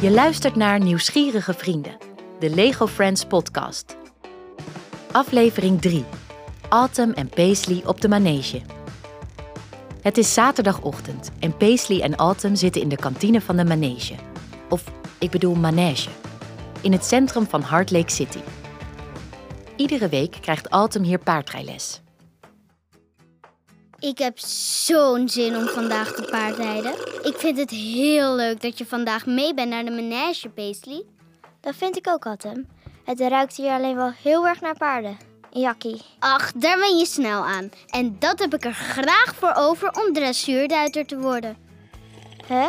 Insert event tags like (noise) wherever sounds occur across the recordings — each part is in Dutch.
Je luistert naar Nieuwsgierige Vrienden, de Lego Friends podcast. Aflevering 3. Autumn en Paisley op de manege. Het is zaterdagochtend en Paisley en Autumn zitten in de kantine van de manege. Of, ik bedoel manege. In het centrum van Heart Lake City. Iedere week krijgt Autumn hier paardrijles. Ik heb zo'n zin om vandaag te paardrijden. Ik vind het heel leuk dat je vandaag mee bent naar de manege, Paisley. Dat vind ik ook, Autumn. Het ruikt hier alleen wel heel erg naar paarden. Jakkie. Ach, daar ben je snel aan. En dat heb ik er graag voor over om dressuurruiter te worden. Hè?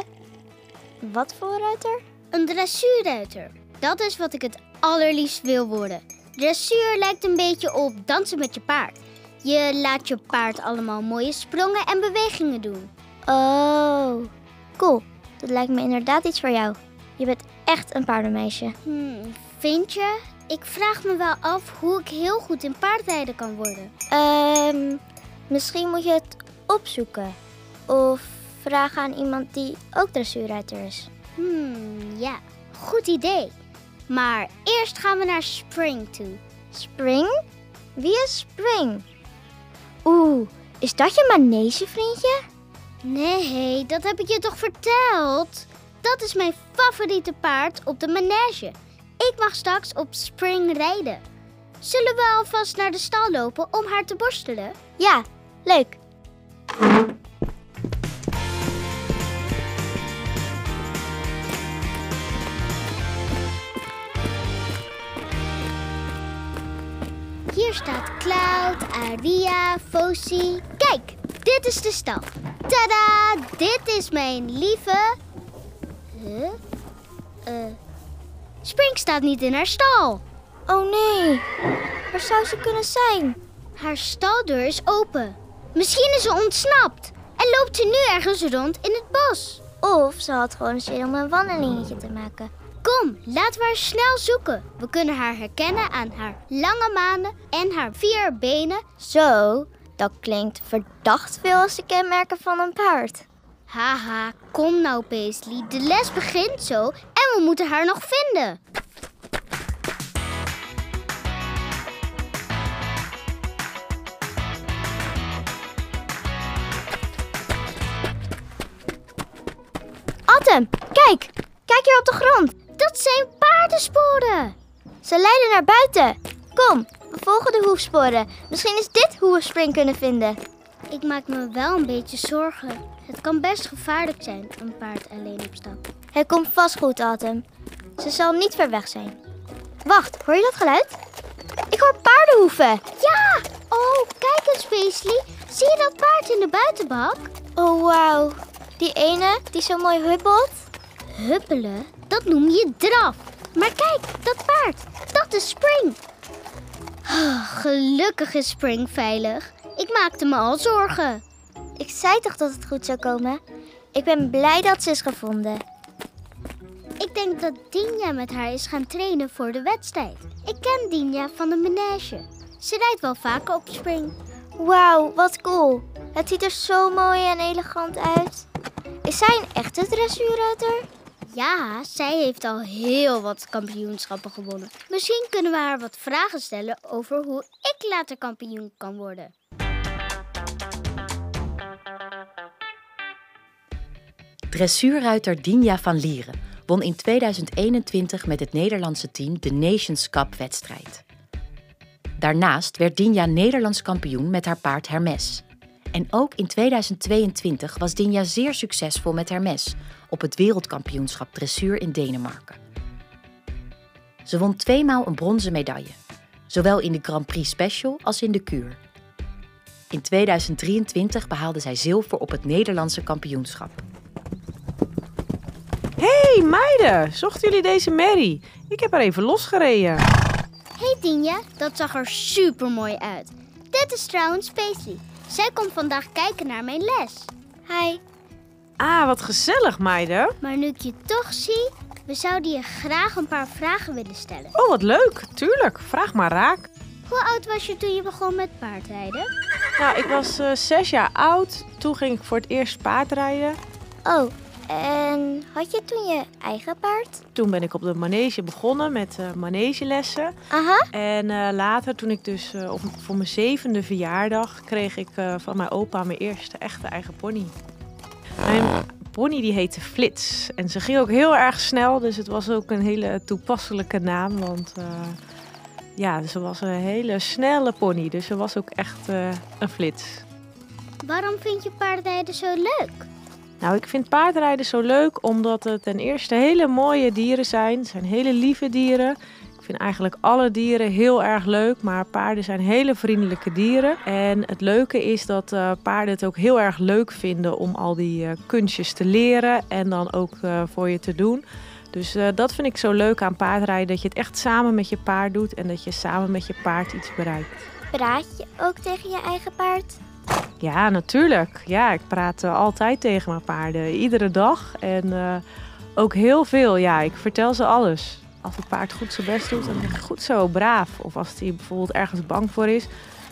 Wat voor ruiter? Een dressuurruiter. Dat is wat ik het allerliefst wil worden. Dressuur lijkt een beetje op dansen met je paard. Je laat je paard allemaal mooie sprongen en bewegingen doen. Oh, cool. Dat lijkt me inderdaad iets voor jou. Je bent echt een paardenmeisje. Hmm, vind je? Ik vraag me wel af hoe ik heel goed in paardrijden kan worden. Ehm, misschien moet je het opzoeken. Of vragen aan iemand die ook dressuurruiter is. Hmm, ja, goed idee. Maar eerst gaan we naar Spring toe. Spring? Wie is Spring? Oeh, is dat je manege, vriendje? Nee, dat heb ik je toch verteld? Dat is mijn favoriete paard op de manege. Ik mag straks op Spring rijden. Zullen we alvast naar de stal lopen om haar te borstelen? Ja, leuk. Hier staat Cloud, Aria, Fosi. Kijk, dit is de stal. Tada! Dit is mijn lieve. Huh? Eh. Spring staat niet in haar stal. Oh nee, waar zou ze kunnen zijn? Haar staldeur is open. Misschien is ze ontsnapt en loopt ze nu ergens rond in het bos. Of ze had gewoon zin om een wandelingetje te maken. Kom, laten we haar snel zoeken. We kunnen haar herkennen aan haar lange manen en haar vier benen. Zo, dat klinkt verdacht veel als de kenmerken van een paard. Haha, kom nou Paisley. De les begint zo en we moeten haar nog vinden. Autumn, kijk! Kijk hier op de grond. Dat zijn paardensporen. Ze leiden naar buiten. Kom, we volgen de hoefsporen. Misschien is dit hoe we Spring kunnen vinden. Ik maak me wel een beetje zorgen. Het kan best gevaarlijk zijn, een paard alleen op stap. Het komt vast goed, Autumn. Ze zal niet ver weg zijn. Wacht, hoor je dat geluid? Ik hoor paardenhoeven. Ja! Oh, kijk eens, Paisley. Zie je dat paard in de buitenbak? Oh, wauw. Die ene die zo mooi huppelt. Huppelen? Dat noem je draf. Maar kijk, dat paard. Dat is Spring. Oh, gelukkig is Spring veilig. Ik maakte me al zorgen. Ik zei toch dat het goed zou komen? Ik ben blij dat ze is gevonden. Ik denk dat Dinja met haar is gaan trainen voor de wedstrijd. Ik ken Dinja van de manege. Ze rijdt wel vaker op Spring. Wauw, wat cool. Het ziet er zo mooi en elegant uit. Is zij een echte dressuurruiter? Ja, zij heeft al heel wat kampioenschappen gewonnen. Misschien kunnen we haar wat vragen stellen over hoe ik later kampioen kan worden. Dressuurruiter Dinja van Lieren won in 2021 met het Nederlandse team de Nations Cup wedstrijd. Daarnaast werd Dinja Nederlands kampioen met haar paard Hermes. En ook in 2022 was Dinja zeer succesvol met Hermes op het wereldkampioenschap dressuur in Denemarken. Ze won tweemaal een bronzen medaille, zowel in de Grand Prix Special als in de Kuur. In 2023 behaalde zij zilver op het Nederlandse kampioenschap. Hey meiden, zochten jullie deze Mary? Ik heb haar even losgereden. Hey Dinja, dat zag er super mooi uit. Dit is trouwens Paisley. Zij komt vandaag kijken naar mijn les. Hi. Ah, wat gezellig meiden. Maar nu ik je toch zie, we zouden je graag een paar vragen willen stellen. Oh, wat leuk. Tuurlijk, vraag maar raak. Hoe oud was je toen je begon met paardrijden? Nou, ik was eh, zes jaar oud. Toen ging ik voor het eerst paardrijden. Oh, En had je toen je eigen paard? Toen ben ik op de manege begonnen met uh, manegelessen. Aha. En uh, later, toen ik dus uh, op, voor mijn zevende verjaardag, kreeg ik van mijn opa mijn eerste echte eigen pony. Mijn pony die heette Flits. En ze ging ook heel erg snel, dus het was ook een hele toepasselijke naam. Want ja, ze was een hele snelle pony, dus ze was ook echt een flits. Waarom vind je paardrijden zo leuk? Nou, ik vind paardrijden zo leuk omdat het ten eerste hele mooie dieren zijn. Het zijn hele lieve dieren. Ik vind eigenlijk alle dieren heel erg leuk, maar paarden zijn hele vriendelijke dieren. En het leuke is dat uh, paarden het ook heel erg leuk vinden om al die uh, kunstjes te leren en dan ook uh, voor je te doen. Dus dat vind ik zo leuk aan paardrijden, dat je het echt samen met je paard doet en dat je samen met je paard iets bereikt. Praat je ook tegen je eigen paard? Ja, natuurlijk. Ja, ik praat uh, altijd tegen mijn paarden. Iedere dag. En uh, ook heel veel. Ja, ik vertel ze alles. Als het paard goed zijn best doet, dan goed zo, braaf. Of als hij bijvoorbeeld ergens bang voor is,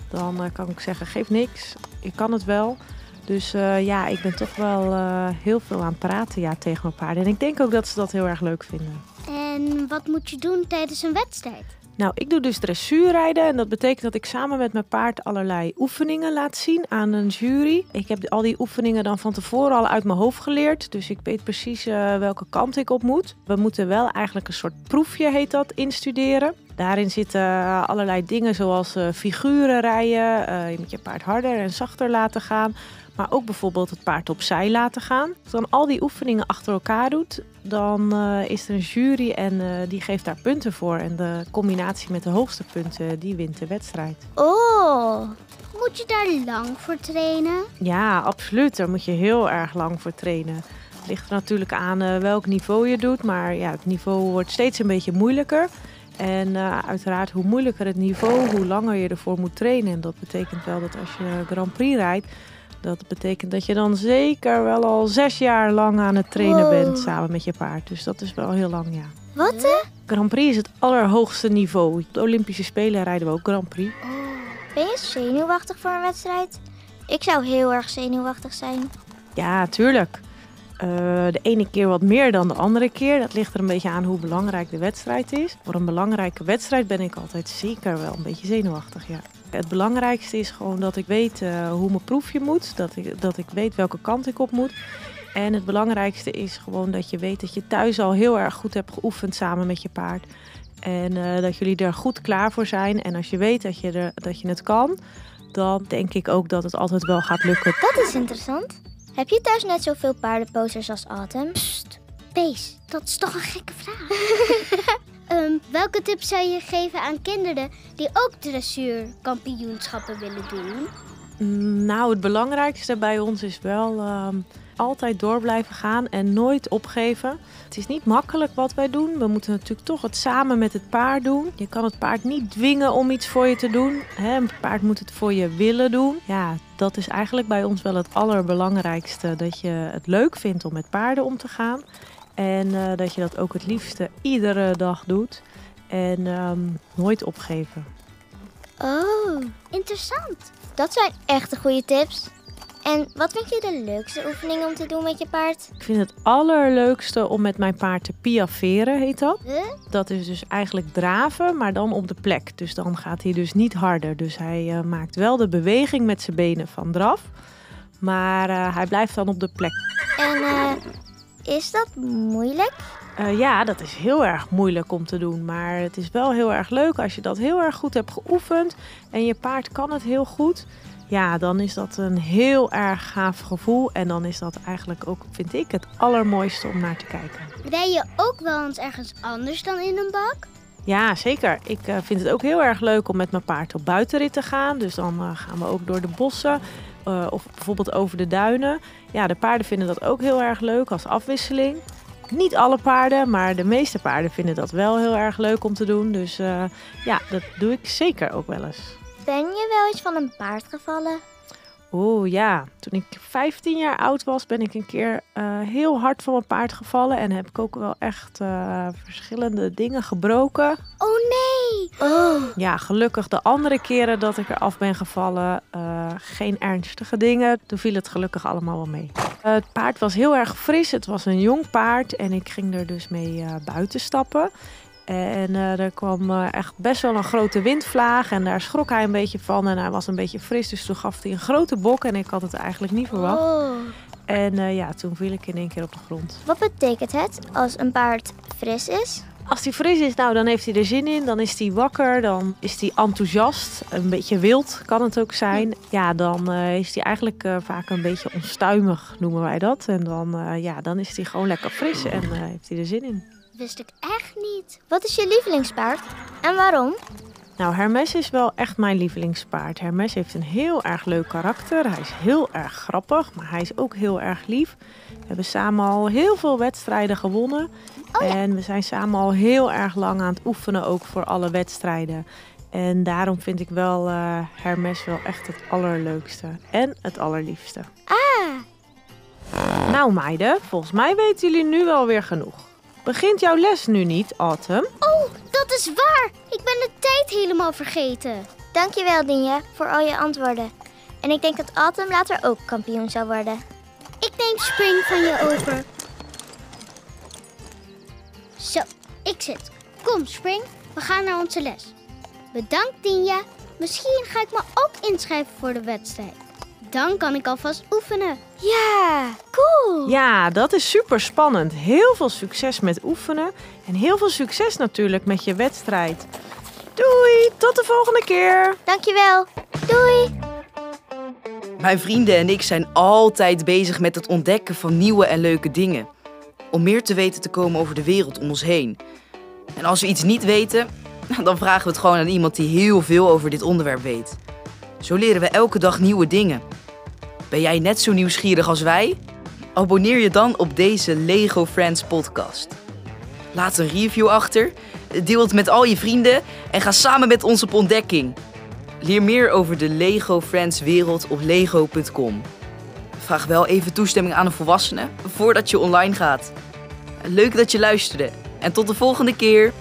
dan uh, kan ik zeggen, geef niks. Ik kan het wel. Dus ja, ik ben toch wel heel veel aan het praten ja, tegen mijn paarden. En ik denk ook dat ze dat heel erg leuk vinden. En wat moet je doen tijdens een wedstrijd? Nou, ik doe dus dressuurrijden en dat betekent dat ik samen met mijn paard allerlei oefeningen laat zien aan een jury. Ik heb al die oefeningen dan van tevoren al uit mijn hoofd geleerd, dus ik weet precies uh, welke kant ik op moet. We moeten wel eigenlijk een soort proefje, heet dat, instuderen. Daarin zitten allerlei dingen zoals uh, figuren rijden, je moet je paard harder en zachter laten gaan, maar ook bijvoorbeeld het paard opzij laten gaan. Als je dan al die oefeningen achter elkaar doet, dan uh, is er een jury en uh, die geeft daar punten voor. En de combinatie met de hoogste punten, die wint de wedstrijd. Oh, moet je daar lang voor trainen? Ja, absoluut. Daar moet je heel erg lang voor trainen. Het ligt er natuurlijk aan uh, welk niveau je doet, maar ja, het niveau wordt steeds een beetje moeilijker. En uiteraard, hoe moeilijker het niveau, hoe langer je ervoor moet trainen. En dat betekent wel dat als je Grand Prix rijdt, dat betekent dat je dan zeker wel al zes jaar lang aan het trainen wow. bent samen met je paard. Dus dat is wel heel lang, ja. Wat hè? Grand Prix is het allerhoogste niveau. Op de Olympische Spelen rijden we ook Grand Prix. Oh. Ben je zenuwachtig voor een wedstrijd? Ik zou heel erg zenuwachtig zijn. Ja, tuurlijk. Uh, de ene keer wat meer dan de andere keer. Dat ligt er een beetje aan hoe belangrijk de wedstrijd is. Voor een belangrijke wedstrijd ben ik altijd zeker wel een beetje zenuwachtig, ja. Het belangrijkste is gewoon dat ik weet uh, hoe mijn proefje moet. Dat ik, dat ik weet welke kant ik op moet. En het belangrijkste is gewoon dat je weet dat je thuis al heel erg goed hebt geoefend samen met je paard. En uh, dat jullie er goed klaar voor zijn. En als je weet dat je, er, dat je het kan, dan denk ik ook dat het altijd wel gaat lukken. Dat is interessant. Heb je thuis net zoveel paardenposters als Autumn? Psst, dat is toch een gekke vraag. (laughs) um, welke tips zou je geven aan kinderen die ook dressuurkampioenschappen willen doen? Nou, het belangrijkste bij ons is wel um, altijd door blijven gaan en nooit opgeven. Het is niet makkelijk wat wij doen. We moeten natuurlijk toch het samen met het paard doen. Je kan het paard niet dwingen om iets voor je te doen. Een paard moet het voor je willen doen. Ja, dat is eigenlijk bij ons wel het allerbelangrijkste. Dat je het leuk vindt om met paarden om te gaan. En uh, dat je dat ook het liefste iedere dag doet. En um, nooit opgeven. Oh, interessant. Dat zijn echt goede tips. En wat vind je de leukste oefening om te doen met je paard? Ik vind het allerleukste om met mijn paard te piaferen, heet dat. Huh? Dat is dus eigenlijk draven, maar dan op de plek. Dus dan gaat hij dus niet harder. Dus hij uh, maakt wel de beweging met zijn benen van draf. Maar uh, hij blijft dan op de plek. En uh, is dat moeilijk? Uh, ja, dat is heel erg moeilijk om te doen. Maar het is wel heel erg leuk als je dat heel erg goed hebt geoefend. En je paard kan het heel goed. Ja, dan is dat een heel erg gaaf gevoel. En dan is dat eigenlijk ook, vind ik, het allermooiste om naar te kijken. Rij je ook wel eens ergens anders dan in een bak? Ja, zeker. Ik uh, vind het ook heel erg leuk om met mijn paard op buitenrit te gaan. Dus dan uh, gaan we ook door de bossen uh, of bijvoorbeeld over de duinen. Ja, de paarden vinden dat ook heel erg leuk als afwisseling. Niet alle paarden, maar de meeste paarden vinden dat wel heel erg leuk om te doen. Dus ja, dat doe ik zeker ook wel eens. Ben je wel eens van een paard gevallen? Oeh ja, toen ik 15 jaar oud was, ben ik een keer uh, heel hard van mijn paard gevallen. En heb ik ook wel echt uh, verschillende dingen gebroken. Oh nee! Oh. Ja, gelukkig de andere keren dat ik eraf ben gevallen, uh, geen ernstige dingen. Toen viel het gelukkig allemaal wel mee. Het paard was heel erg fris. Het was een jong paard en ik ging er dus mee uh, buiten stappen. En uh, er kwam uh, echt best wel een grote windvlaag en daar schrok hij een beetje van. En hij was een beetje fris, dus toen gaf hij een grote bok en ik had het eigenlijk niet verwacht. Oh. En uh, ja, toen viel ik in één keer op de grond. Wat betekent het als een paard fris is? Als hij fris is, nou, dan heeft hij er zin in. Dan is hij wakker, dan is hij enthousiast. Een beetje wild kan het ook zijn. Ja, dan uh, is hij eigenlijk uh, vaak een beetje onstuimig, noemen wij dat. En dan, uh, ja, dan is hij gewoon lekker fris en heeft hij er zin in. Wist ik echt niet. Wat is je lievelingspaard en waarom? Nou, Hermes is wel echt mijn lievelingspaard. Hermes heeft een heel erg leuk karakter. Hij is heel erg grappig, maar hij is ook heel erg lief. We hebben samen al heel veel wedstrijden gewonnen. Oh, ja. En we zijn samen al heel erg lang aan het oefenen, ook voor alle wedstrijden. En daarom vind ik wel uh, Hermes wel echt het allerleukste en het allerliefste. Ah, Nou meiden, volgens mij weten jullie nu wel weer genoeg. Begint jouw les nu niet, Autumn? oh, dat is waar. Ik ben de tijd helemaal vergeten. Dankjewel, Dinja, voor al je antwoorden. En ik denk dat Autumn later ook kampioen zou worden. Ik neem Spring van je over. Zo, ik zit. Kom, Spring, we gaan naar onze les. Bedankt, Dinja. Misschien ga ik me ook inschrijven voor de wedstrijd. Dan kan ik alvast oefenen. Ja, cool. Ja, dat is super spannend. Heel veel succes met oefenen en heel veel succes natuurlijk met je wedstrijd. Doei, tot de volgende keer. Dankjewel. Doei. Mijn vrienden en ik zijn altijd bezig met het ontdekken van nieuwe en leuke dingen. Om meer te weten te komen over de wereld om ons heen. En als we iets niet weten, (laughs) dan vragen we het gewoon aan iemand die heel veel over dit onderwerp weet. Zo leren we elke dag nieuwe dingen. Ben jij net zo nieuwsgierig als wij? Abonneer je dan op deze Lego Friends podcast. Laat een review achter, deel het met al je vrienden en ga samen met ons op ontdekking. Leer meer over de Lego Friends wereld op lego.com. Vraag wel even toestemming aan een volwassene voordat je online gaat. Leuk dat je luisterde en tot de volgende keer.